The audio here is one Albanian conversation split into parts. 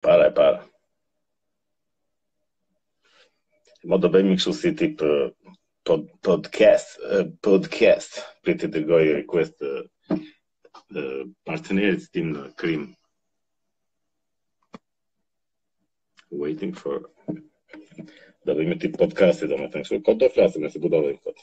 Para e para. Mo do bëjmë kështu si tip pod, podcast, podcast. Për të dërgoj request të, të partnerit tim në krim. Waiting for... Do bëjmë tip podcasti, do më të nështu. Këtë do flasim, nëse ku do bëjmë këtë.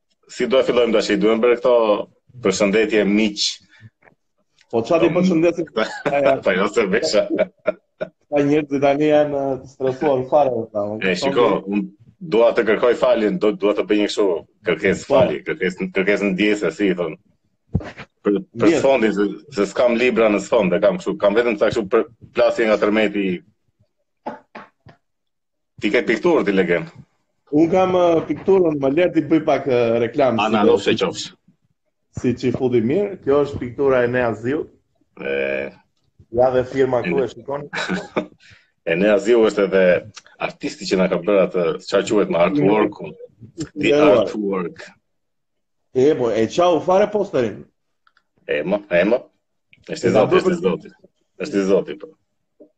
si do e fillojmë tashi? Duhen bërë këto përshëndetje miq. Po çfarë i përshëndesim? Po jo se vesha. Ka njerëz që tani janë të stresuar fare ata. E shiko, unë dua të kërkoj falje, do dua të bëj një kështu kërkesë po. falje, kërkesë kërkesë ndjese, si i thon. Për për sfondin se, se s'kam libra në sfond, e kam kështu, kam vetëm sa kështu për plasje nga tërmeti. Ti ke pikturë ti legjend. Unë kam uh, pikturën, më lër t'i bëj pak uh, reklamë. Ana si nëse qofsh. Si ç'i futi mirë, kjo është piktura e Enea Ziut. E ja dhe firma ku e shikon. Enea Ziu është edhe artisti që na ka bërë atë çfarë quhet me artwork. The artwork. E po, e çau fare posterin. E mo, e mo. Është i zoti, është i zoti. Është i zoti. Po.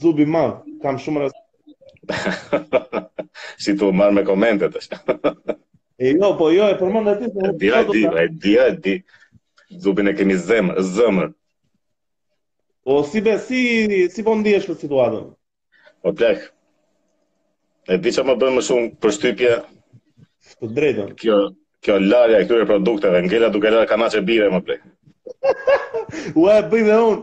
Zubi i madh, kam shumë rëzë. si t'u marrë me komentet është. e jo, po jo, e përmende ti. E di, e di, e di, e di. Zubin e kemi zemër, zemër. Po si be, si, si po ndihesh për situatën? Po plak. E di ça më bën më shumë përshtypje. Të drejtën. Kjo, kjo larja e këtyre produkteve, ngella duke larë kanaçe birre mo plak. Ua e bëj dhe unë.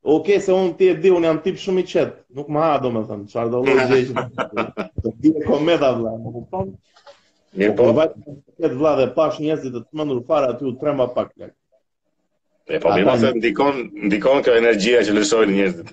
Ok, se unë ti e di, unë jam tip shumë i qetë, nuk më ha domethënë, çfarëdo lloj gjëje, të bjerë kometa, vla, më kupton? E po? Në vajtë të qetë, vla, dhe pashë njerëzit të çmendur fare, aty u tremba pak, vla. E po, mirë, se ndikon, ndikon kjo energjia që lëshojnë njerëzit.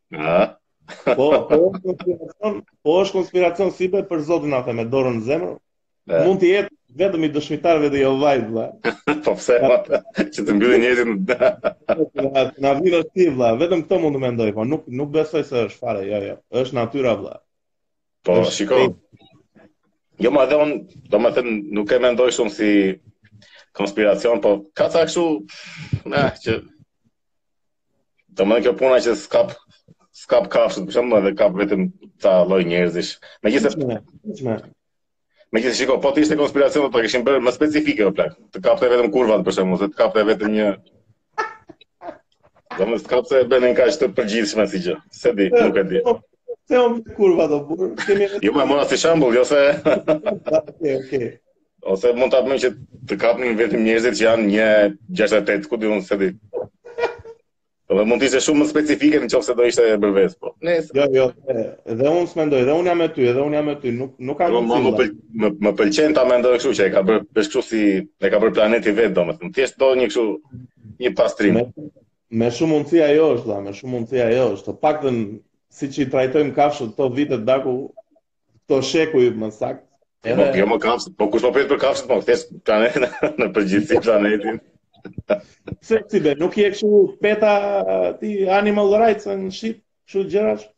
Ëh. Po, po është konspiracion, po është konspiracion si be për Zotin atë me dorën në zemër. E. Mund të jetë vetëm i dëshmitarëve të Jehovait, vëlla. Po pse? Po, që të mbyllin njerëzit. Na vjen ashtu vëlla, vetëm këto mund të mendoj, po nuk nuk besoj se është fare, jo, jo. Është natyra vëlla. Po, është shiko. Jo, ma dhe unë, domethënë, nuk e mendoj shumë si konspiracion, po ka ca kështu, ne, që Domethënë kjo puna që s'kap s'kap kafshët për shembull dhe kap vetëm ca lloj njerëzish. Megjithëse... Me gjithë shiko, po të ishte konspiracion do ta kishin bërë më specifike o plak. Të kapte vetëm kurvat për shembull, të kapte vetëm një... Do më s'kap të bërë një kaq të përgjithshme si gjë. S'e di, nuk e di. Po, se om kurva do burrë. Kemi Jo, e mora si shembull, jo se. Okej, okej. Ose mund ta bëjnë që të kapnin vetëm njerëzit që janë 1.68, ku di unë s'e di. Dhe mund të ishte shumë më specifike në qoftë se do ishte e bërves, po. Nesë. Jo, jo, dhe unë s'mendoj, dhe unë jam e ty, dhe unë jam e ty, nuk, nuk ka jo, më, më, pël, më, më pëlqen ta mendoj kështu që e ka bërë, është kështu si, e ka bërë planeti vetë, domethënë, thjesht do një kështu, një pastrim. Me, me shumë mundësi ajo është, da, me shumë mundësi ajo është, të paktën siç i trajtojmë kafshët këto vitet daku, Këto shekuj më saktë. Po, edhe... Po, jo më kafshët, po kush po flet për kafshët, po thjesht planetin në përgjithësi planetin. Se s'di be, nuk je kështu peta ti animal rights and shit, kështu gjërash.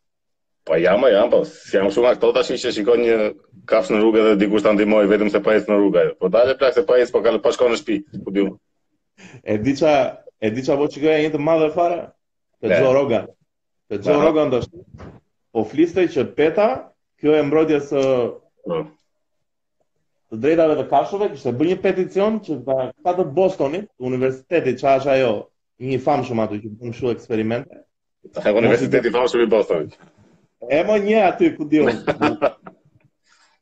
Po jam, jam, po si jam shumë ato tash që shikon një kafshë në rrugë dhe dikush ta ndihmoj vetëm se po ec në rrugë ajo. Po dale plak se po ec, po kalon po shkon në shtëpi, ku di unë. E di ça, e di ça po shikoj një të madhe fare. Te Joe Rogan. Te Joe Rogan dash. Po fliste që Peta, kjo e mbrojtja së po. të drejtave të kafshëve kishte bërë një peticion që këta të Bostonit, universiteti që është ai, një i famshëm aty që bën shumë eksperimente. Ka universiteti i famshëm i Bostonit. E mo një aty ku di unë.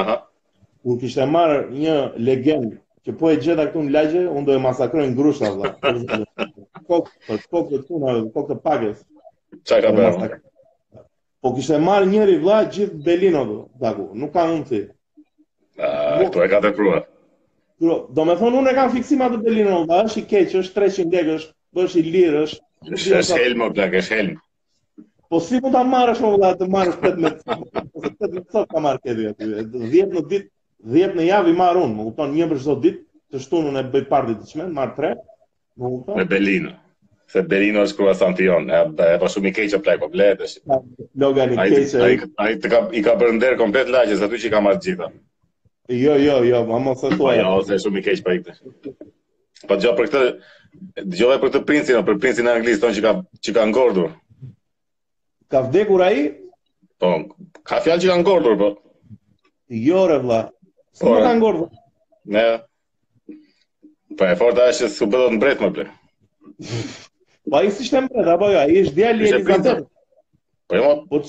Aha. Kur kishte marrë një legend që po e gjeta këtu në lagje, unë do e masakroj në grushta, dhe. Kokë, për kokë të tuna, kokë të pakës. Ça ka bërë? Po kishte marrë njëri vla gjithë Belino, dhe, daku, nuk ka mund të të të e ka të prua. Domethënë, unë e kam fiksim atë Belino, dhe, është i keq, është 300 lekë, është, është i lirë, është... Është helm, dhe, është helm. Po si mund ta marrësh mo vëlla të marrësh 18 copë? Ose 18 copë ka marrë këtu aty. 10 në ditë, 10 në javë i marr unë, më kupton, një për çdo ditë, të shtunën e bëj parti të çmend, marr 3. Më kupton? Me Belino. Se Belino është kruasanti jonë, e pa shumë i keq o plako, ble dhe shi. Llogari i keq. Ai të ka, i ka bërë nder komplet lagjes, aty që i ka marrë të gjitha. Jo, jo, jo, ma mos e thua. Po, jo, se shumë i keq pa i këtë. Po dëgjoj për këtë, dëgjova për këtë princin, për princin e Anglisë thonë që ka që ka ngordhur. Ka vdekur ai? Po, ka fjalë që ka ngordhur, po. Jo, re vlla. Sa po, ka ngordhur? Ne. Po e forta është s'u bë dot mbret mo vlla. Po ai s'ishte mbret apo jo? Ai është djali i Elizabeth. Po jo. Po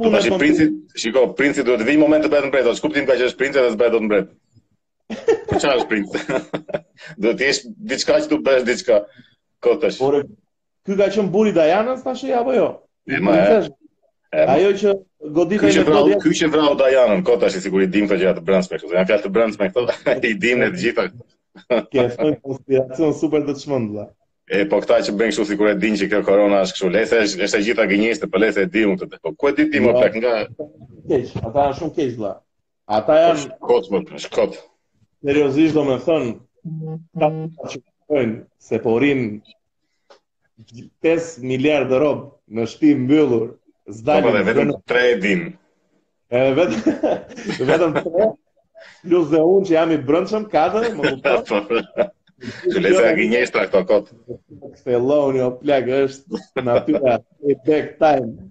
Po tash princi, shiko, princi duhet të vijë moment të bëhet mbret, ç'kuptim ka që është princi dhe s'bëhet mbret. Po çfarë është princ? Do të jesh diçka që do të bëhesh diçka. Okej tash. Por ky ka qenë burri i Dajanës tash apo jo? E ma. Ajo që godita me godja. Ky që vrau Dajanën, okej tash sigurisht i dim këto gjëra të brendshme këtu. Janë fjalë të brendshme këto. I dim ne të gjitha. Këto janë konspiracione super të çmendura. E po këta që bëjnë kështu sikur e dinë që kjo korona është kështu, lëre se është është e gjitha gënjeshtë, po lese e diun këtë. Po ku e di ti mo plak nga Keq, ata janë shumë keq vëlla. Ata janë është kot më, është kot. Seriozisht domethënë, ta zëmë se po rrin 5 miliard rob në shtëpi mbyllur. S'dalin po, po, vetëm 3 din. Edhe vetëm vetëm 3 plus dhe unë që jam i brëndshëm 4, më kupton? Këlysha e gënjeshtra këto kot. Këtë lojë o plak është natyra e payback time.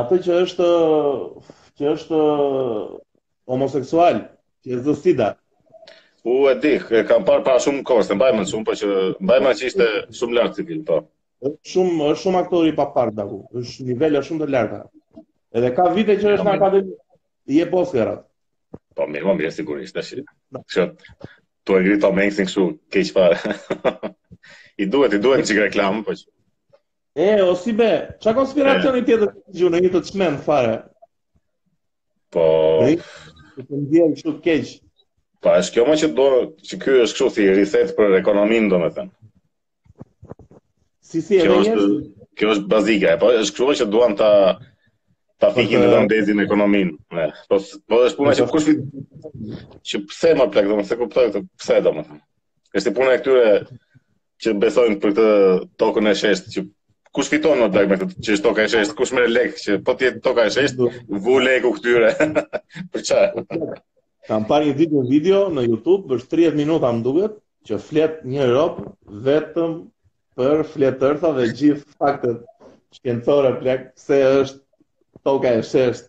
Atë që është që është homoseksual, që është me sida. Unë e di, e kam parë para shumë kohë, s'e mbaj mend shumë, po ça mbaj mend që ishte shumë lartë si film, po. Është shumë, është shumë aktor i paparë daku, është nivele shumë të larta. Edhe ka vite që është në akademi, i jep Oskarët. Po mirë, po mirë, sigurisht, të shirë. Që, tu e gri Tom Hanks në kështu, keq fare. I duhet, i duhet një çikë reklamë, po që. E, po si be, ça konspiracioni tjetër të gju në një të të shmen, fare? Po... Të të ndjerë kështu të keqë. Po, është kjo më që do, që kjo është kështu si riset për ekonomin, domethënë. Si si, edhe një herë? Kjo është basically, po, është kështu që duan ta... Ta fikin edhe ta ndezin ekonominë. Po, po është puna që po kush Që pse më plak, domethënë s'e kuptoj këtë, pse domethënë. Është puna e këtyre që besojnë për këtë tokën e sheshtë që kush fiton më plak me këtë që është toka e sheshtë, kush merr lek që po të jetë toka e sheshtë, vu lek u këtyre. për çfarë? Kam parë një video video në YouTube për 30 minuta më duket që flet një rob vetëm për Flat Earth dhe gjithë faktet shkencore plak se është toka e sheshtë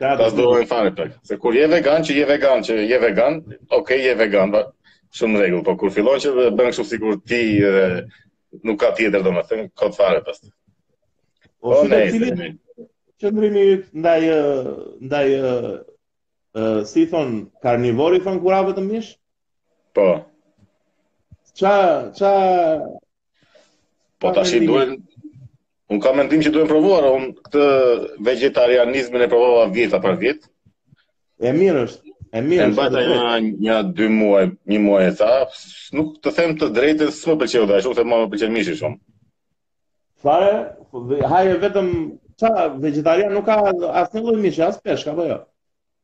Ta dojnë fare plak. Se kur je vegan, që je vegan, që je vegan, ok, je vegan, pa, shumë në rregull, po kur fillon që bën kështu sikur ti dhe nuk ka tjetër domethënë, kot fare pastaj. Po, po cili është qëndrimi yt ndaj ndaj ë si thon karnivori thon kur ha vetëm mish? Po. Ça ça Po tash i duhen Un kam mendim që duhen provuar, un këtë vegetarianizmin e provova vjet apo vjet. E mirë është. E mirë. E mbajta nja një dy muaj, një muaj e ca, nuk të them të drejtën s'më pëlqeu dhe aq, se më pëlqen mishi shumë. Fare, haje vetëm ça vegetarian nuk ka asnjë lloj mishi, as peshk apo jo.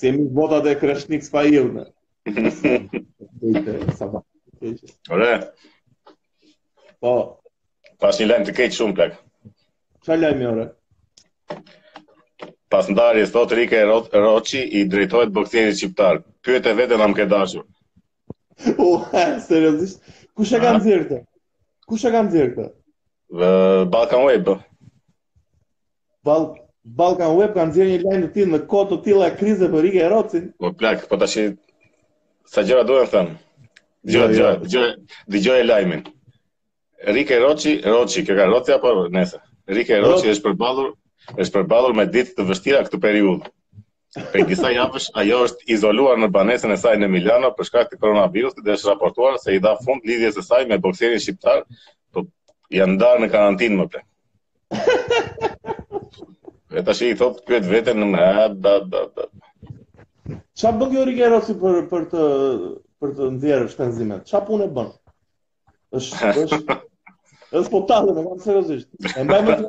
Jemi te votat e Kreshnik Spahiut. Ore. Po. Pashë një lajm të keq shumë, plak. Ça lajmi, ore? Pas ndarjes, thotë Rike Ro Roqi i drejtohet boksierit shqiptar. Pyete veten a më ke dashur. O, seriozisht. Kush e ka nxjerrë këtë? Kush e ka nxjerrë këtë? Balkan Web. Ball Balkan Web ka nxjerrë një lajm të tillë në kohë të tilla krize për Rike Rocin. Po plak, po tashi sa gjëra duhen të them. Gjëra, jo, gjëra, jo. gjëra, dëgjoje lajmin. Rike Roci, Roci, kjo ka Roci apo nëse? Rike Roci është përballur, është përballur me ditë të vështira këtë periudhë. Për disa javësh ajo është izoluar në banesën e saj në Milano për shkak të koronavirusit dhe është raportuar se i dha fund lidhjes së saj me bokserin shqiptar, po janë ndarë në karantinë më preve. Dhe tash i thot pyet veten në më da da da. Çfarë bën kjo Rike Roci për për të për të nxjerrë shpenzimet? Çfarë punë bën? Është është është po tallem, më seriozisht. E mbaj mend të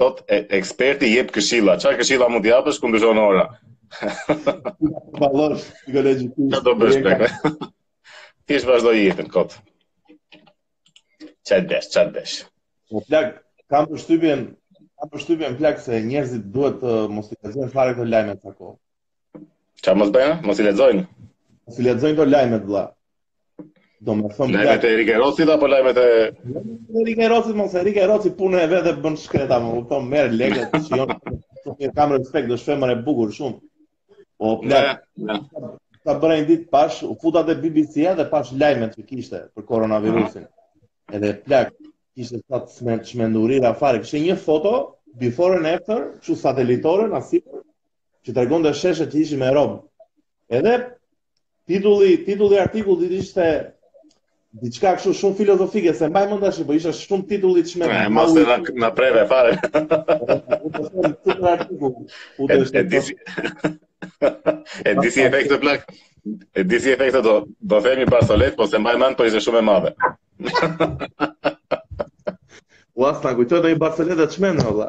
Thotë, eksperti jep këshilla. Çfarë këshilla mund të japësh kur ndryshon ora? Vëlla, psikologjikisht. Çfarë do bësh tek? Ti s'vazhdo jetën kot. Çfarë bësh? Çfarë bësh? Po plak, kam përshtypjen, kam përshtypjen plak se njerëzit duhet të mos i lexojnë fare këto lajme të kota. Ça mos bëjnë, mos i lexojnë. Mos i lexojnë këto lajme vëlla. Domethënë lajme të Rike Rocit apo lajme të... Rike Rocit, mos, Rike Roci punën e vet e bën e shkreta, më kupton, merr lekët, që jonë, shumë kam respekt, dhe është femër e bukur, shumë. O, po, plak, ça bëra një ditë pashë, u futa te BBC-a dhe pashë lajmet që kishte për koronavirusin. Edhe plak, kishte ca të çmen, çmendurira fare, kishte një foto, before and after, që satelitore nga sipër, që tregonte sheshe që ishin me robë. Edhe titulli, titulli artikullit ishte diçka kështu shumë filozofike, s'e mbaj mend tashi, po ishte shumë titull i çmendur. Po, mos ore plak na preve fare. U të them këtë artikull, u të E di si. E di si efekt të plak. E di si efekt do do themi Barcelonet, po s'e mbaj mend, po ishte shumë e madhe. Ua, s'e kujtoj në Barcelonet çmë, vëlla.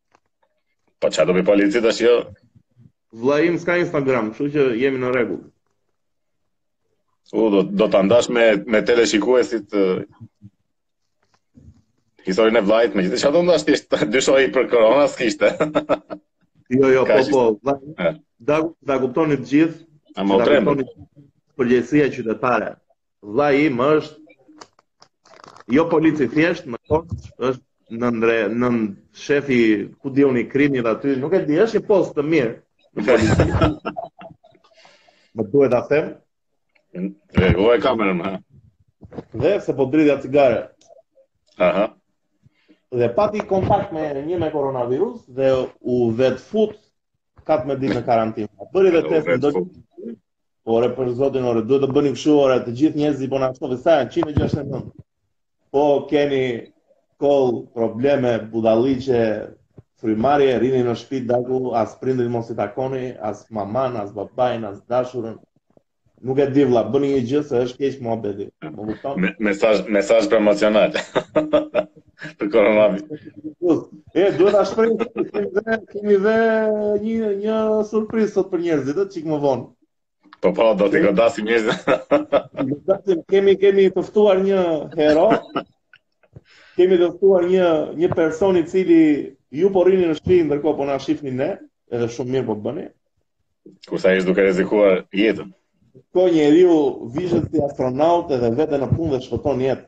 Po çfarë do me polici tash jo? Vllai im s'ka Instagram, kështu që jemi në rregull. U do do ta ndash me me teleshikuesit historinë e vllait tim, megjithëse çfarë do ndash ti, dyshoi për korona s'kishte. jo, jo, po po. Ta ta kuptoni të gjithë. A më trembë. Përgjegjësia qytetare. Vlla im është jo polici thjesht, domethënë, është nën dre, nënshefi, ku di unë i krimeve aty, nuk e di, është një post të mirë. më duhet ta them. Dhe ku e ke kamerën, ha? Dhe se po dridhja cigare. Aha. Dhe pati kontakt me një me koronavirus dhe u vetëfut 14 ditë në karantinë. Bëri dhe test në Ore për zotin, ore, duhet të bëni kështu, ore, të gjithë njerëzit po na shohin sa janë 169. Po keni kollë probleme budallëqe frymëmarrje, rrini në shtëpi daku, as prindërit mos i takoni, as maman, as babain, as dashurën. Nuk e di vëlla, bëni një gjë se është keq muhabeti. Më kupton? Mesazh mesazh promocional. Për koronavi. E, duhet ta shpreh, kemi dhe, kemi dhe një, një surprizë sot për njerëzit, një çikë më vonë. Po, po, do t'i godasim njerëzit. godasim, kemi, kemi të ftuar një hero, kemi të ftuar një, një person i cili ju po rrini në shpi, ndërkohë po na shifni ne, edhe shumë mirë po bëni. Kurse ai është duke rrezikuar jetën. Ky njeriu vishet si astronaut edhe vete në punë dhe shpëton jetë.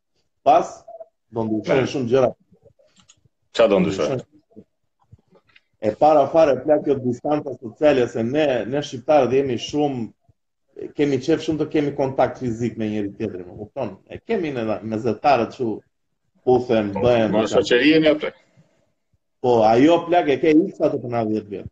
Pas, do ndryshojnë shumë gjëra. Ça do ndryshojë? E para fare, plak kjo distanca sociale, se ne, ne shqiptarët jemi shumë, kemi qejf shumë të kemi kontakt fizik me njëri-tjetrin, më kupton? E kemi ne mesdhetarët që puthen, po, bëhen... Me shoqëri e një plek. Po, ajo plak e ke deri sa të kalojnë 10 vjetë.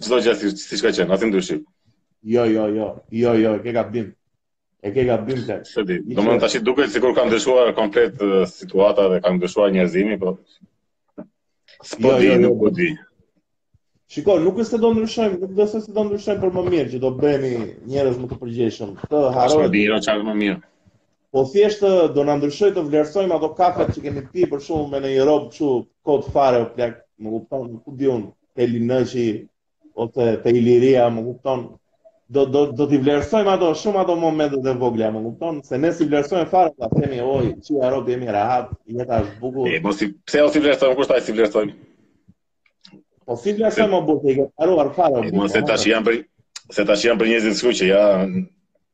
Çdo gjë siç ka qenë, asnjë dyshim. Jo, jo, jo. Jo, jo, e ke gabim. E ke gabim te. Se di. Domethënë tash duket sikur ka ndryshuar komplet situata dhe ka ndryshuar njerëzimi, po. S'po jo, di, jo, jo, nuk po di. Shikoj, nuk është se do ndryshojmë, nuk është se do ndryshojmë për më mirë, që do bëhemi njerëz më të përgjegjshëm. Atë harroje. Është më mirë, është më mirë. Po thjesht do na ndryshoj të vlerësojmë ato kafet që kemi pi për shembull me ndonjë rob kështu kot fare o plak, më kupton, ku di un, te Linëçi ose te Iliria, më kupton. Do do do t'i vlerësojmë ato shumë ato momente të vogla, më kupton, se ne s'i vlerësojmë fare ta themi oj, çu ja rob jemi rahat, jeta është bukur. E mos i pse ose vlerësojmë kush tha s'i vlerësojmë. Po s'i vlerësojmë o burrë, i ke paruar fare o burrë. Mos e tash janë për se tash janë për njerëzit skuqë, ja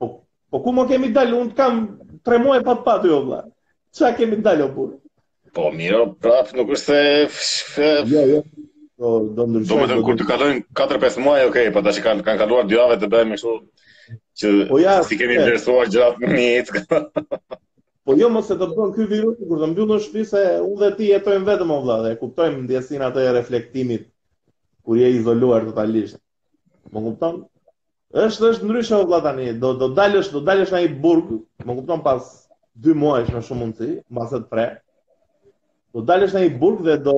Po, po ku ma kemi dalë, unë të kam tre muaj pa pa ty o vlla. Ça kemi dalë, o burrë? Po, mirë, prapë, nuk është se... Jo, jo, do, do ndryshojnë. Domethënë kur të kalojnë 4-5 muaj, okej, okay, po tani që kanë kan kaluar dy jave të bëjmë e kështu, që po ja, s'i kemi vlerësuar gjërat në jetë. Po jo more të bën ky virus kur të mbyll në shtëpi se unë dhe ti jetojmë vetëm o vëlla dhe kuptojmë ndjesinë atë të reflektimit kur je izoluar totalisht. Më kupton? Është është ndryshe vëlla tani, do do dalësh, do dalësh në një burg, më kupton pas dy muajsh me shumë mundësi, mbase dhe tre. Do dalësh në një burg dhe do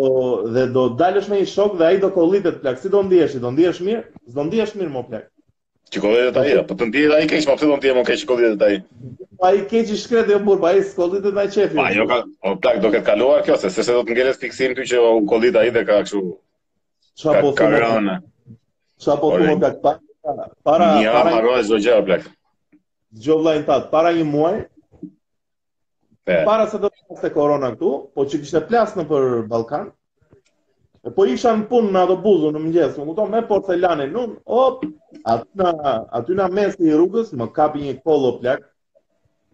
dhe do dalësh me një shok dhe ai do kollitet plak, si do ndihesh, do ndihesh mirë, s'do ndihesh mirë më plak. Të kollitet ai, po të ndihet ai keq, po pse do ndihem unë keq kollitet ai? Po ai keq i shkreti o burrë, po ai s'kollitet nga qejfi. Pa jo ka, o plak do ketë kaluar kjo se se do të ngelet fiksim ty që u kollit ai dhe ka kështu Çfarë po thonë? Korona. Çfarë po thonë ka para para para. Ja, harroj çdo gjë apo plak. Dëgjo vllain tat, para një muaj. Pe. Para se të plaste korona këtu, po që kishte plas nëpër Ballkan. Po isha në punë me autobuzin në mëngjes, më kupton me porcelanin nun, op, aty na aty na mes të rrugës më kapi një kollë o plak,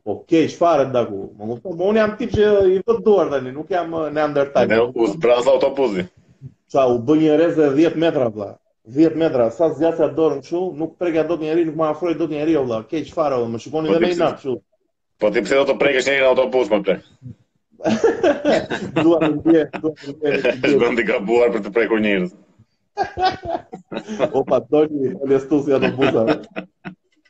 Po keq fare ndërkaq? Më kupton, po unë jam tip që i vë duar tani, nuk jam uh, në ndërtaj. Ne u zbraz autobusi. Sa u bë një rrezë 10 metra vlla. 10 metra, sa zgjasja dorën kështu, nuk prekja dot njëri, nuk më afrohej dot njëri vlla. Keq fare vlla, më shikonin po dhe me inat kështu. Po ti pse do të prekësh njëri në autobus mo pse? Dua të ndiej, dua të ndiej. Është vend i gabuar për të prekur njerëz. Opa, doni, lestusi autobusa.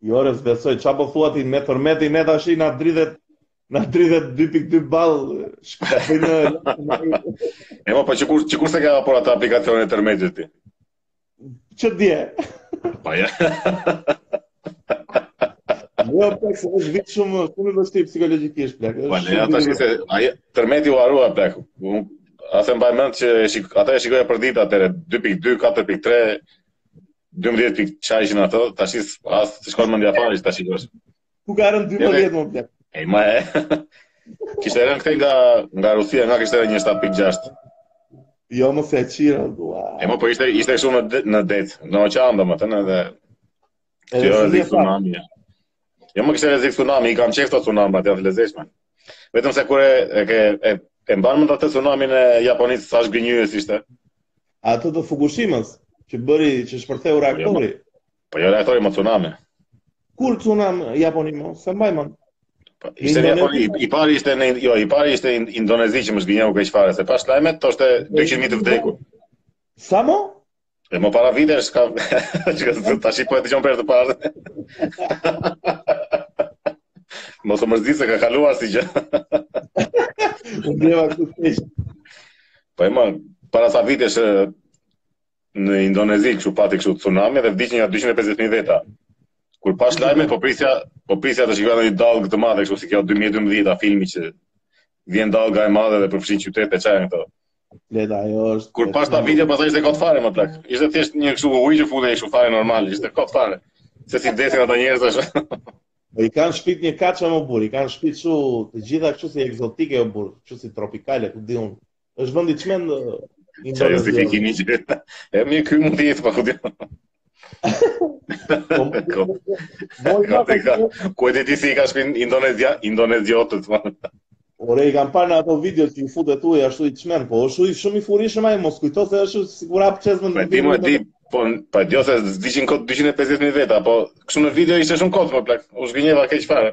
Jo ore s'besoj, ça po thua ti mo tërmeti ne tashi na dridhet na dridhet 2.2 ball shkëpëti në E mo, pa po që kur, që kur s'e ke hapur atë aplikacionin e tërmetit ti? Që dje? Pa ja. Jo, plak se është vit shumë, shumë i vështirë psikologikisht, plak. Pa ne, ata që se, ai, tërmeti u harrua, plak. Unë e mbaj mend që ata e shikoja përditë atëherë, 2.2, 4.3, 12 pikë ça ishin ato, tash as të shkon mendja fare ta shikosh. Ku ka rënë 12 mo plak? Ej mo. Kishte rënë këtej nga nga Rusia, nga kishte rënë një 7.6. Jo mo s'e qifsha dua. E mo po ishte ishte shumë në në det, në oqean domethënë edhe Edhe jo, edhe tsunami. Jo mo kishte rrezik tsunami, i kam qejf unë tsunamit, ato janë të lezetshme. Vetëm se kur e, e, ke, e, e mban mend atë tsunamin e Japonisë, sa zhgënjyes ishte. Atë të Fukushimës, që bëri, që shpërtheu po jo, reaktori? Po jo reaktori, mo tsunami. Kur tsunami Japoni mo, s'e mbaj mend? Po, ishte në Japoni, i, i pari ishte në, jo, i pari ishte në Indonezi që më zhgënjeu keq fare, se pashë lajmet, thoshte 200.000 të vdekur. Sa mo? E mo para vitesh ka... Tashi po e dëgjon për herë të parë. Mos u mërzit se ka kaluar si gjë. Unë breva të të Po e mo, para sa vitesh në Indonezi, kështu pati kështu tsunami dhe vdiqën nja 250.000 veta. Kur pashë lajmet, po prisja, po prisja të shikoja një dalgë të madhe, kështu si kjo 2012, ai filmi që vjen dalga e madhe dhe përfshin qytete e ça janë këto. Pleta ajo është. Kur pashë ato video pastaj ishte kot fare mo plak. Ishte thjesht një kështu ujë që futej kështu fare normal, ishte kot fare. Se si vdiqën ata njerëz tash. Po i kanë shpit me kashtë mo burrë, i kanë shpitë kshu të gjitha kështu si ekzotike o burrë, kështu si tropikale, ku di unë. Është vend i çmendur Indonezia. Justifikimi që. E mo ky mund të jetë pa po ku di unë. Ku e ti ti si i ka shpitë Indonezia, Indoneziotët, ma. Ore, i kam parë në ato video që i futet ujë ashtu i çmend, po s'është shumë i furishëm ai mos kujto se është sikur, pa qesh në në në në në Po, pa jo se vdiqën kot 250.000 veta, po kështu në video ishte shumë kot, po plak, u zhgënjeva keq fare.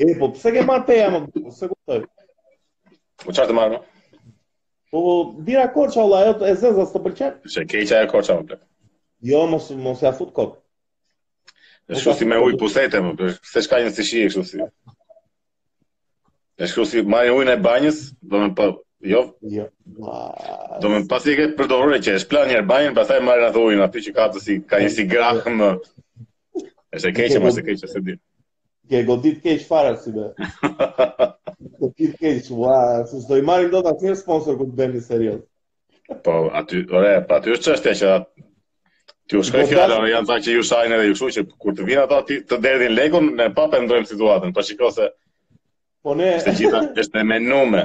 E, po pse ke marrë te ajo më po s'e kuptoj. Po çfarë të marr? Po bira korça valla, ajo e zeza s'të pëlqen? S'e ke qejf korça më plot. Jo, mos mos ia fut kot. Është kështu si me ujë pusete më, se ç'ka një si shije kështu si. Është kështu si merr ujin e banjës, domethënë, po, jo? Jo. Domethënë pasi e ke përdorur që e shpëlan njëherë banjën, pastaj merr atë ujin aty që ka të si, ka një si grahë më. Është e keqe, më e keqja, s'e di. Ke godit keq fare s'i bie. Godit keq, ua, se s'do e marrim dot asnjë sponsor kur të bëhemi serioz. Po, aty, ore, pa po aty është çështja që atë Ti u shkoj fjala, ore, janë ata që ju shajnë edhe ju shumë, që kur të vinë ata t'i derdhin lekun, ne prapë ndërrojmë situatën, pa po shiko se... Po ne... Është e gjitha, është me numra.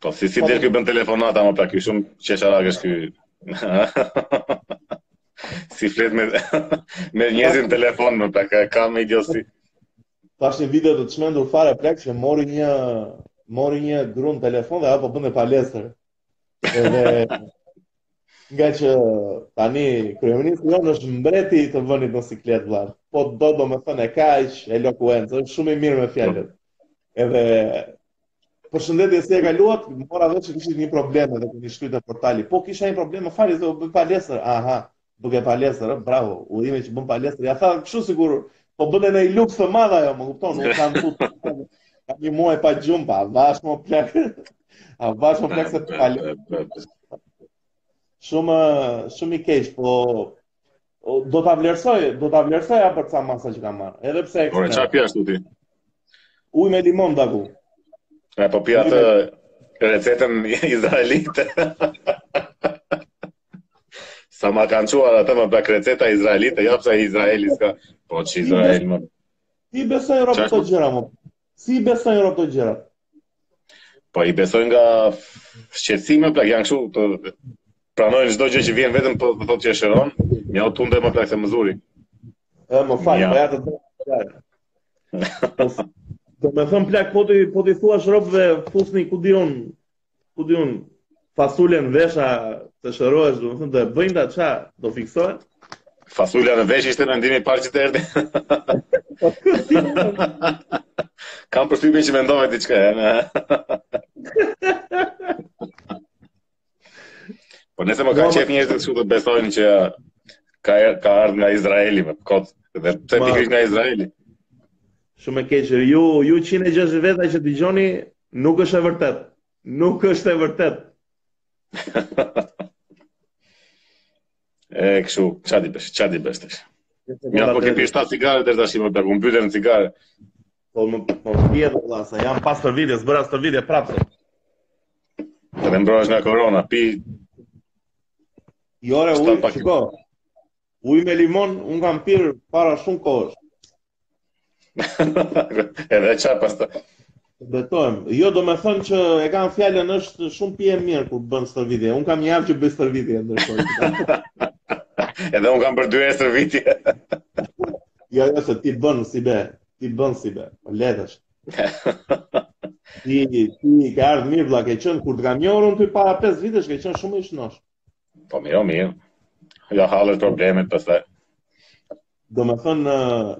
Po si si del ky bën telefonata më pak, ky shumë qesharak është ky. si flet me me njerëzit në telefon më pak, ka më idiotësi. Pashë një video të çmendur fare plak që mori një mori një grua në telefon dhe ajo po bënte palestër. Edhe ngaqë tani kryeministri jonë është mbreti i të vënit në siklet vëllai. Po do domethënë e ka atë elokuencë, është shumë i mirë me fjalët. Edhe Përshëndetje, si e kaluat? Mora vesh që kishit një problem edhe keni shkruar te portali. Po kisha një problem, më fal se jam duke bërë palestër. Aha, duke bërë palestër, ë, bravo. Urime që bën palestër. Ia tha kështu sikur po bënte ndonjë luks të madh ajo, më kupton? Unë kam fut. Kam një muaj pa gjumë, po avash më plak. Avash më plak se të falë. Shumë shumë i keq, po Do ta vlerësoj, do ta vlerësoj për ca masa që kam marr, edhe pse ekstreme. Ore ça pi ashtu ti. Ujë me limon daku. Ja po pi atë recetën izraelite. Sa ma kanë çuar atë më plak receta izraelite, jo pse Izraeli s'ka. Po që Izraeli më... Si i besojnë robt këto gjëra më. Si i besojnë robt këto gjëra? Po i besojnë nga shqetësimi, plak, janë kështu të pranojnë çdo gjë që vjen vetëm po të thotë që shëron, mos e tund më plak se më zuri. Ë, më fal, ja. po ja drejt. Domethënë plak po ti po t'i thuash robve fusni ku di unë ku di unë, fasule në vesh të shërohesh, do të thonë do e bëjnë ta çajë, do fiksohet. Fasulja në vesh ishte mendimi i parë që të erdhi. Kam përshtypjen që mendove diçka, ja. Po nëse më ka qef njerëz të shumtë besojnë që ka ka ardhur nga Izraeli, po kot, dhe pse pikërisht nga Izraeli? Shumë keq. Ju ju 106 veta që dëgjoni, nuk është e vërtet. Nuk është e vërtet. e kështu, ça t'i bësh? Ça t'i bësh tash? Ja po ke pirë shtat cigare deri tash më mbytën në cigare. Po më po vjen valla, sa jam pas të vidjes, bëra të vidje prapë. Të mbrohesh nga korona, pi Jore, uj, shiko, uj me limon, unë kam pirë para shumë kohësh. Edhe qa pas të... Betojmë. Jo, domethënë që e kam fjalën është shumë gjë e mirë kur bën stërvitje. Unë kam një javë që bëj stërvitje, ndërkohë. Edhe unë kam për të bërë stërvitje. jo, jo, se ti bën çdo vit. Ti bën çdo vit. Më letësh. ti, ti ke ardhë mirë, vlla, ke qënë, kur të kam njohur unë ty para 5 vitesh, ke qënë shumë i shnoshë. Po mirë, mirë. Ja hallet problemet pastaj. Domethënë në,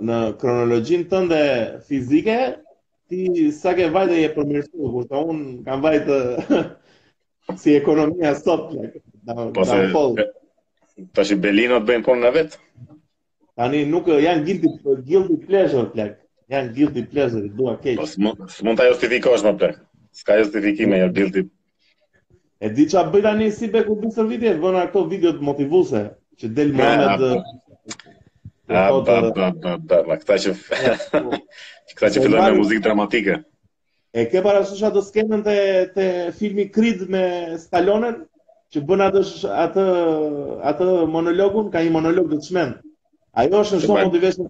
në kronologjinë tënde fizike, ti sa ke vajtë e je përmirësu, kurse unë kam vajtë si ekonomia sot, like, da, po da se, Tash i Belinot bëjnë punën e vet. Tani nuk janë guilty guilty pleasure plak. Janë guilty pleasure, i dua keq. Po s'mund ta justifikosh më plak. S'ka justifikime janë guilty. E di ça bëj tani sidomos kur bëj stërvitje, vë ato videot motivuese që del Muhamet. Ah, ba, ba, ba, ba, ba, këta që... këta që fillojnë me muzikë dramatike. E ke parasysh atë skenën te te filmi Creed me Stallonen që bën atë atë atë monologun, ka një monolog të çmendur. Ajo është në çdo motivation.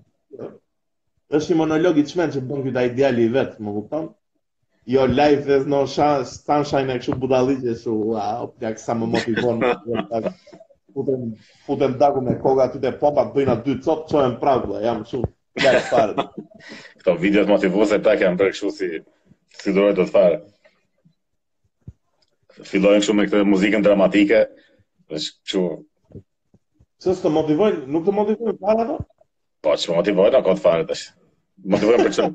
Është një monolog i çmendur që bën ky atij djalit të vet, më kupton? Jo life is no sunshine e kështu budalliqe kshu, wow, plak sa më motivon. Futem futem dagu me koga aty te pompat bëjnë aty dy copë çohem prapë, jam shumë Ja fare. Këto videot motivuese pak janë bërë kështu si si dorë e dytë fare. Fillojnë kështu me këtë muzikën dramatike. Është kështu. S'të motivojnë, nuk të motivojnë fare ato? Po, ç'më motivojnë, ako të fare të është. Motivojnë për qëmë.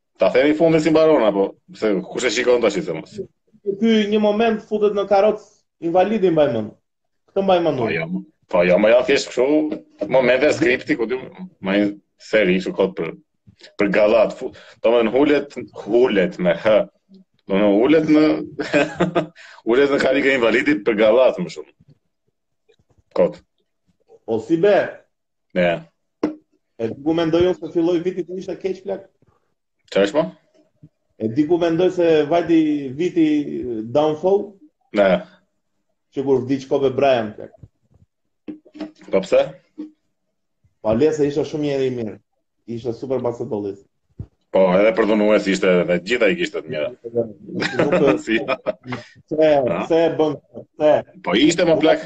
Ta themi fundin si mbaron apo se kush e shikon tash se mos. Ky një moment futet në karrocë invalidi mbaj mend. Këtë mbaj mend. Po jo. Po jo, më janë thjesht kështu momente skripti ku ti më qesh kështu kot për për gallat. Domethënë ulet hulet me h. Domethënë ulet në ulet në karrige invalidi për gallatë më shumë. Kot. O si be, Ne. Yeah. E di ku mendoj unë se filloi viti të ishte keq plak. Çfarë është më? E di ku mendoj se vajti viti downfall? Ne. Yeah. Që kur vdiq Kobe Bryant plak. Po pse? Po vlla se ishte shumë njeri i mirë. Ishte super basketbolist. Po, edhe përdhunues ishte të gjitha i kishte të mira. Se, se e bën, se. Po ishte më plak.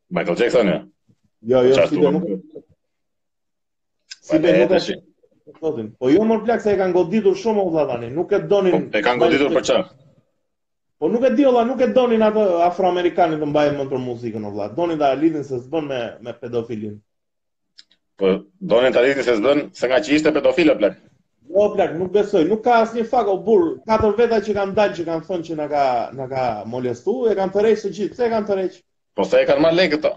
Michael Jackson ja. Jo, jo, si nuk. Si be nuk është. Po jo më plak se e kanë goditur shumë vëlla tani, nuk e donin. Po, e kanë goditur për çfarë? Po nuk e di vëlla, nuk e donin atë afroamerikanin të mbahej mend për muzikën vëlla. Donin ta lidhin se s'bën me me pedofilin. Po donin ta lidhin se s'bën se ngaqë ishte pedofil plak. Jo plak, nuk besoj, nuk ka asnjë fakt o burr. Katër veta që kanë dalë që kanë thënë që na ka na ka molestu, e kanë tërheq të gjithë. Pse e kanë tërheq? Po se e kanë marrë lekët ata?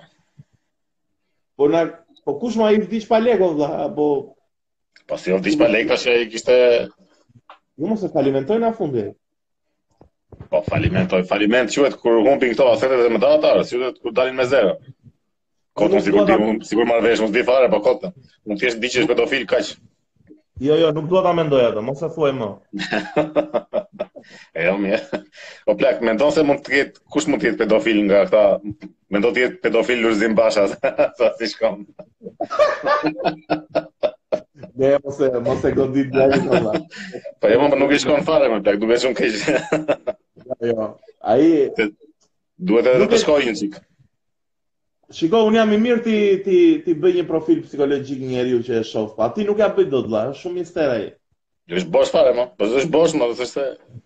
Po na po kush ma i vdiq pa lekë vëlla, apo Po si vdiq pa lekë tash ai kishte Jo mos e falimentoi nga fundi. Po falimentoi, faliment quhet kur humbin këto asetet dhe me dal fare, si quhet kur dalin me zero. Kot mos i kuptoj, unë sikur marr vesh mos di fare, po kot. Unë thjesht di që është pedofil kaq. Jo, jo, nuk dua ta mendoj atë, mos e thuaj më. jo, më. O plak, mendon se mund të jetë kush mund të jetë pedofil nga këta? Mendon të jetë pedofil Lulzim Basha, sa si shkon. Jo mos e mos e godit djalin vëlla. Po jo, më nuk i shkon fare me plak, duket shumë keq. Jo, jo. Ai duhet edhe të shkojë një çik. Shiko, unë jam i mirë t'i t'i t'i bëj një profil psikologjik njeriut që e shoh, po atij nuk ja bëj dot vëlla, është shumë mister ai. Jo është bosh fare më, po është bosh më, do të thotë.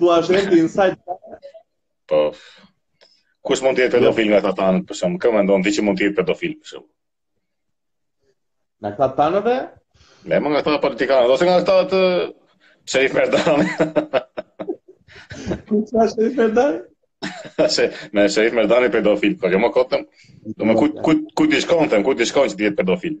Thua është dead inside. Po. Kush mund të jetë jo. pedofil nga ata tanë, për shembull, kë mendon ti që mund të jetë pedofil për shembull? Nga këta tanët? Ne më nga këta politikanë, ose nga këta të Sherif Merdani. Ku që është Sherif Merdani? Se, me Sherif Merdani pedofil, po kjo më kotëm, do më ku, ku, ku t'i shkonë, ku t'i shkonë që të jetë pedofil.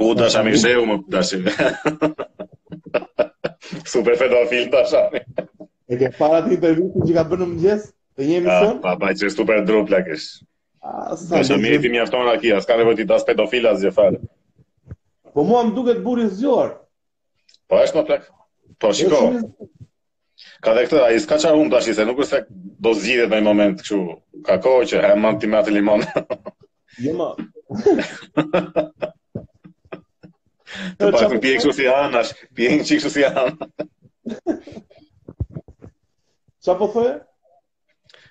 U Dashamir se u më dashim. Super pedofil Dashamiri. E ke parë ti për vitin që ka bërë në mëngjes? Të jemi ah, son? Pa pa që super dru plak ish. Ah, Dashamirit i mjafton rakia, s'ka nevojë ti das pedofil asgjë fare. Po mua më duket burrë i zgjuar. Po është mo plak. Po shiko. Ka dhe këtë, ai s'ka ça humb tashi se nuk është se do zgjidhet në një moment kështu. Ka kohë që e mban ti me atë limon. jo ma. Të pak më pjekë si anë, ash, pjekë në qikë si anë. Ça po thoja?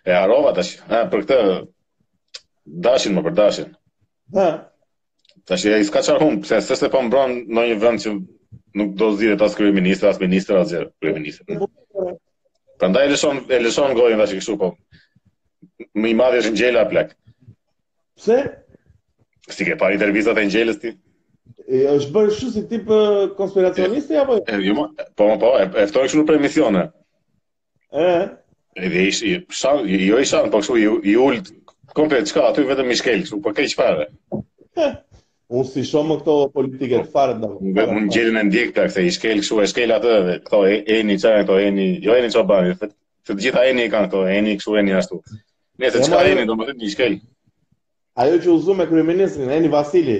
E harrova tash, ha, për këtë, Dashin mo, për Dashin. Ha. Tash ai s'ka çfarë humb, se s'është se po mbron ndonjë vend që nuk do zgjidhet as kryeministër, as ministër, as gjë, kryeministër. Prandaj e lëshon e lëshon gojën tash kështu po. Më i madhi është Ngjela plak. Pse? S'i ke parë intervistat e Ngjelës ti? E është bërë kështu si tip konspiracionisti apo? Jo, po, po, e, e ftojnë kështu nëpër emisione. Ë? Edhe i shan, jo i shan, po kështu i, i ul komplet çka aty vetëm i shkel kështu, po keq fare. Unë s'di shumë me këto politikat fare dhe. Unë vetëm Ngjelën e ndjek plak se, i shkel kështu, e shkel atë dhe këto e, Eni ça, këto Eni, jo Eni Çobani, të, të gjitha Eni i kanë këto, Eni kështu, Eni ashtu. Nejse çka Eni, domethënë i shkel. Ajo që u zu me kryeministrin, Eni Vasili,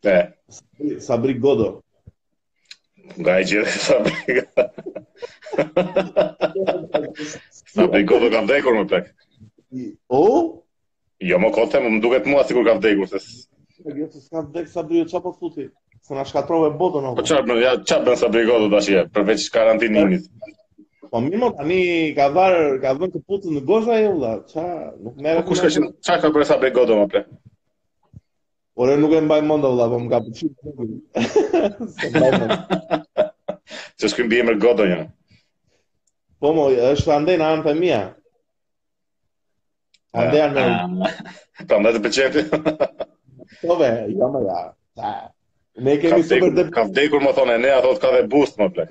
Pe. Sabri Godo. Nga e gjithë Sabri Godo. Sabri Godo ka vdekur mo plak. O? Jo mo kot e, më duket mua sikur ka vdekur. Se... Ka gjithë se s'ka vdek Sabri, jo ça po flet ti? Se na shkatërrove botën apo. Po çfarë bën? Ja çfarë bën Sabri Godo tashi, përveç karantinimit. Po mirë, mo tani ka var, ka vënë këpucët në gozhdë o vëlla. Ça, nuk merr. Po kush ka qenë? Ça ka bërë Sabri Godo më parë? Ore nuk e mbaj mend vëlla, po më ka pëlqyer. Të shkrim bie me godo janë. Po mo, është andej nga anët e mia. Andej në. Ah, pra më të pëlqen. Po ve, jo më ja. Ne kemi super të ka vdekur më thonë ne ato ka dhe bust mo plak.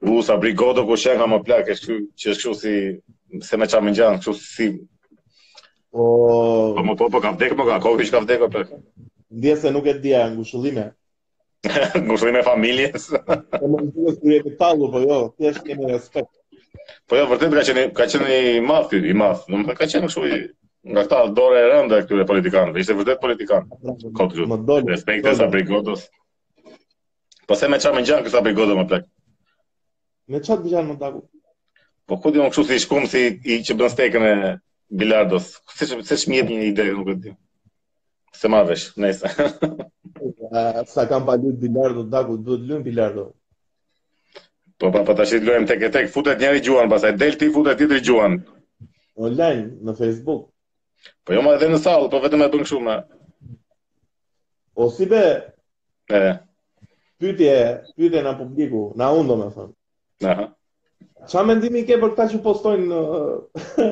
U Sabri Godo ku shenga mo plak e shky që është kështu si se me ça më ngjan kështu si po po më po po ka vdek mo ka kohë që ka vdek apo ndjesë nuk e dija ngushëllime ngushëllime familjes po më duhet të jetë tallu po jo thjesht kemi respekt po jo vërtet ka qenë ka qenë i madh i madh do të ka qenë kështu i nga ta dorë e rëndë e këtyre politikanëve, ishte vërtet politikan. Më dole. Respekte Sabri Godos. Pastaj me ça me gjanë kësaj përgotë mo plak? Me ça të gjanë mo daku? Po ku di unë kështu si shkumës si ai që bën stekën e bilardos? Se që, se që mjetë një ide, nuk e di. S'e marr vesh, nejse. Sa kam pa lujt bilardo, daku, duhet lujt bilardo. Po, pa, po, pa, tashi luajmë tek e tek, futet njëri gjuan, pastaj del ti futet tjetri gjuan. Online, në Facebook. Po jo mo edhe në sallë, po vetëm e bënë shumë. O si be? E. Pyetje, pyetje nga publiku, nga unë domethënë. Aha. Ça mendimi ke për këta që postojnë në uh,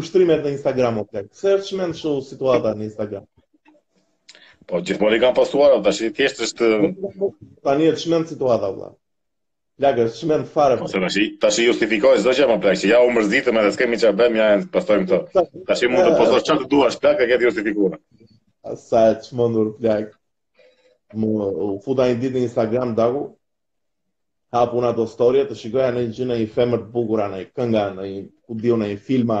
ushtrimet në Instagram, o plak? Se është çmend shumë situata në Instagram? Po, gjithmonë i kam postuar, po tashi, thjesht është... Tani është çmend situata, o të Plak, është çmend fare. Po se tash, tash justifikon çdo gjë mo plak, që ja u mërzitëm edhe s'kemi çfarë bëjmë, ja postojmë këto. Tash mund të postosh çfarë të duash plak, e ke justifikuar. Sa e çmendur plak. Mo u futa një ditë në Instagram daku. Hap unë ato storie të shikoja ndonjë gjë ndonjë femër të bukur ndonjë këngë ndonjë ku di unë ndonjë filma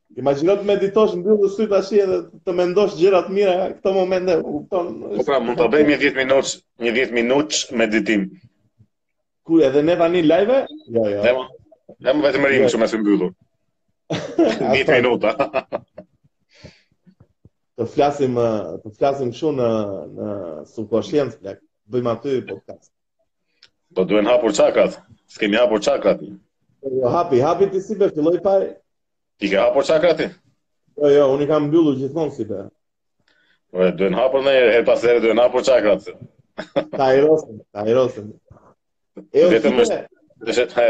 Imagjino të meditosh mbyll sytë tash edhe të mendosh gjëra të mira në këtë moment e kupton. Po pra, mund ta bëjmë 10 minutë, një 10 minutë meditim. Ku edhe ne tani live? Jo, jo. Ne ne mo vetëm rrim shumë jo. symbyllur. 10 minuta. Të flasim të flasim shumë në në subkoshiencë, plak. Bëjmë aty podcast. Po duhen hapur çakrat. S'kemi hapur çakrat. Jo, hapi, hapi ti si be filloi pa Ti ke hapur çakra ti? Jo, jo, unë i kam mbyllur gjithmonë sytë. Po e duhen hapur një herë pas here duhen hapur çakrat. Të ajrosen, të ajrosen. E o Vetëm si është të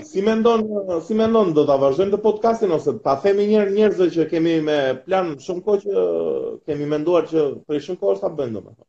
Si mendon, si mendon do ta vazhdojmë këtë podcastin ose ta themi një herë njerëzve që kemi me plan shumë kohë që kemi menduar që prej shumë kohësh ta bëjmë domethënë.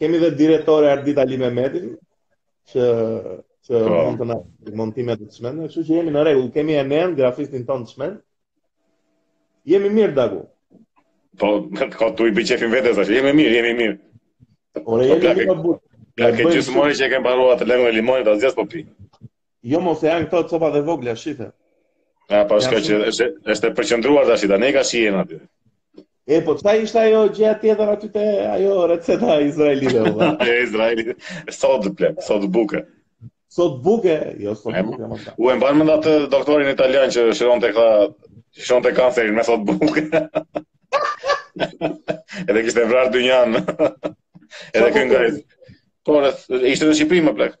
Kemi dhe drejtorin Ardit Alimehmetin, që që po. mund të na montojë me të çmend, kështu që jemi në rregull, kemi Enen, grafistin tonë të çmend. Jemi mirë daku. Po, ka tu i bë qejfin vetes tash. Jemi mirë, jemi mirë. Ora po, jemi mirë. Po, ça ke gjysmë ore që e ke mbaruar atë lëngun e limonit, asgjë po pi. Jo, mo se janë këto copa të vogla, shife. Ja, po është që është është e përqendruar tash, tani ka shijen aty. E po çfarë ishte ajo gjëja tjetër aty te ajo receta e izraelite valla. E izraelite. Sodë ble, sodë buke. Sodë buke, jo sodë buke më tha. U e mban mend atë doktorin italian që shëronte këta, shëronte kancerin me sodë buke. Edhe kishte vrarë dynjan. Edhe këngë. Po, ishte në Shqipëri mo plak.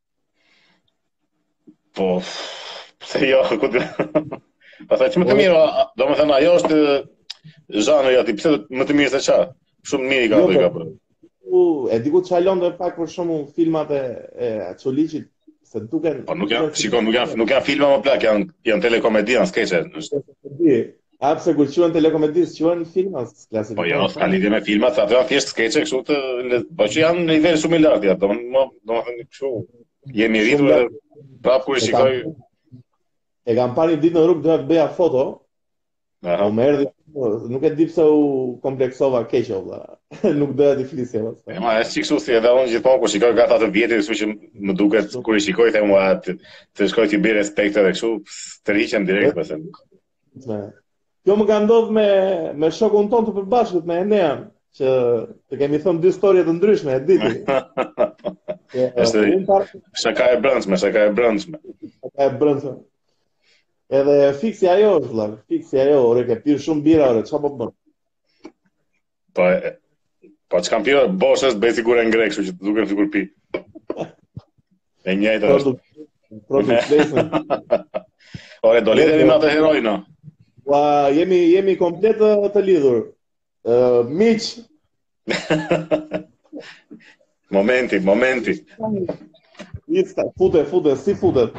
Po, pse jo, ku të... Pastaj ça më të mirë, domethënë, ajo është zhanri i atij, pse më të mirë se ça? Shumë mirë i ka ai, dhe i ka po, bërë. U, e diku të çalonte pak për shembull filmat e, e Çuliqit, se duken... Po, nuk janë, shikon, nuk janë, nuk janë filma mo plak, janë, janë telekomedi, janë skeçe. A pse kur quhen telekomedi s'quhen filma klasifikuar. Po jo, s'ka lidhje me filma, se ato thjesht skeçe kështu të po që janë në nivel shumë i lartë ja, domethënë me domethënë kështu jemi rritur edhe prapë kur shikoj e kam parë një ditë në rrugë doja të bëja foto. Aha. Po më erdhi nuk e di pse u kompleksova keq olla. nuk doja të flisja më. Po mo është kështu si edhe unë gjithmonë kur shikoj këta të vjetrit, kështu që më duket kur i shikoj them ua të, të shkoj t'i bëj respekt edhe kështu, tërhiqem direkt pastaj. Me. Kjo më ka ndodh me me shokun tonë të përbashkët me Enean, që t'i kemi thënë dy histori të ndryshme, e di ti. Është shaka e brendshme, shaka e brendshme. Shaka e brendshme. Edhe fiks ajo është vëlla, fiks ajo, ore ke pirë shumë birra ore, çfarë po bën? Po Po ç'kam pirë bosh është bëj sikur e ngre, kështu që të duket sikur pi. E njëjta është. Produktin. Ore do lidhemi me atë Heroin. Ua, jemi jemi komplet të lidhur. Ë uh, miq. momenti, momenti. Ishte, fute, fute, si futet.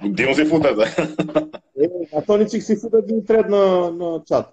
Dhe si futet. E, a thoni çik si futet dhe i treti në në chat.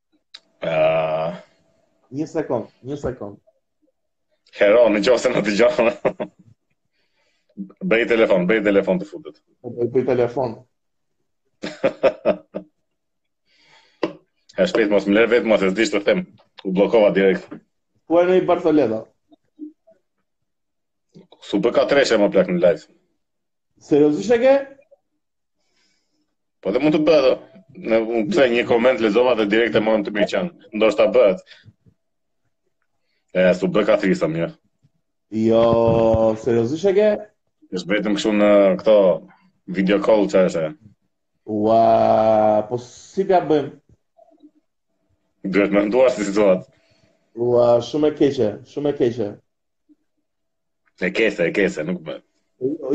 Uh... Një sekond, një sekond. Hero, në gjose në të gjose. bëj telefon, bëj telefon të futët. Bëj, bëj telefon. e shpejt mos më lërë vetë, mos e zdishtë të them. U blokova direkt. Po e në i Bartoleta. Su bë ka treshe më plak në live. Seriozisht e ke? Po dhe mund të bëhet. Ne pse një koment lexova dhe direkt e morëm të mirëqenë. Ndoshta bëhet. E s'u bëka thirrja mirë. Jo, seriozisht e ke? Është vetëm kështu në këto video call që është. Ua, po si t'ia bëjmë? Duhet menduar si situatë. Ua, shumë e keqe, shumë e keqe. E keqe, e keqe, nuk bëhet.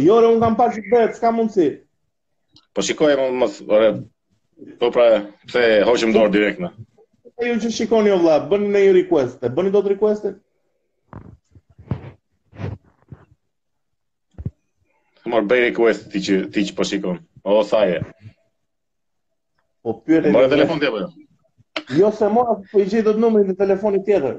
Jo, unë kam parë që bëhet, s'ka mundësi. Po shikoj mo mos, ore. Po pra, pse hoqëm dorë direkt ne? Po ju që shikoni o vëlla, bëni një request, e bëni dot request? Mor bëj request ti që ti që po shikon. O saje. Po pyet edhe. More telefon ti apo jo? Jo s'e mora, po i gjej dot numrin e telefonit tjetër.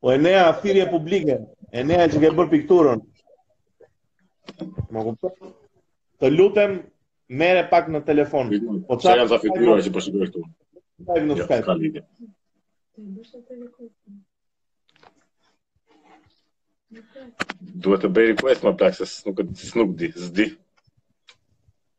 Po edhe një thirrje publike, edhe një që ke bërë pikturën. Më kupton. Të lutem, merre pak në telefon. Po çfarë janë ato piktura që po shikoj këtu? Live në jo, Skype. Ka lidhje. Duhet të bëj request mor plak se nuk nuk di, s'di.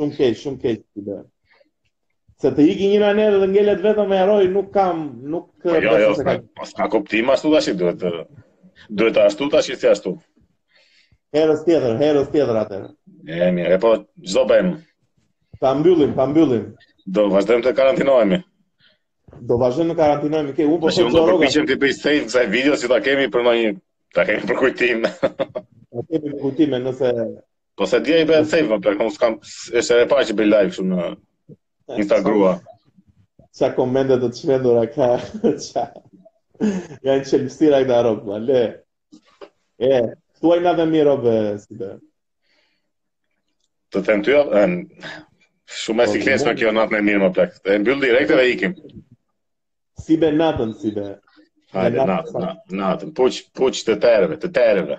Shumë keq, shumë keq ti be. Se të iki njëra anë dhe ngelet vetëm me eroj, nuk kam, nuk po, jo, jo, s'e ka. Po s'ka kuptim ashtu tash duhet të duhet të ashtu tash si ashtu. Herës tjetër, herës tjetër atë. E mirë, e po ç'do bëjmë. Ta mbyllim, ta mbyllim. Do vazhdojmë të karantinohemi. Do vazhdojmë të karantinohemi ke unë po të çorrë. Do të të bëj save kësaj video që ta kemi për ndonjë, ta kemi për kujtim. Ta kemi për kujtim nëse Po s'e di a i bëhet save, mor plak, unë s'kam, është hera e parë që bëj live shumë në Instagram. Sa komente të të çmendura ka, qa, janë që lëstira i da robë, ma, le. E, tuaj na dhe mi robë, si dhe. Të të në tyja, shumë e po, si klesë me kjo natë e mirë, mor plak. E mbyllim direkt dhe ikim. Si be natën, si be. Hajde, natën, natën, natën. Puq, puq të tërëve, të tërëve.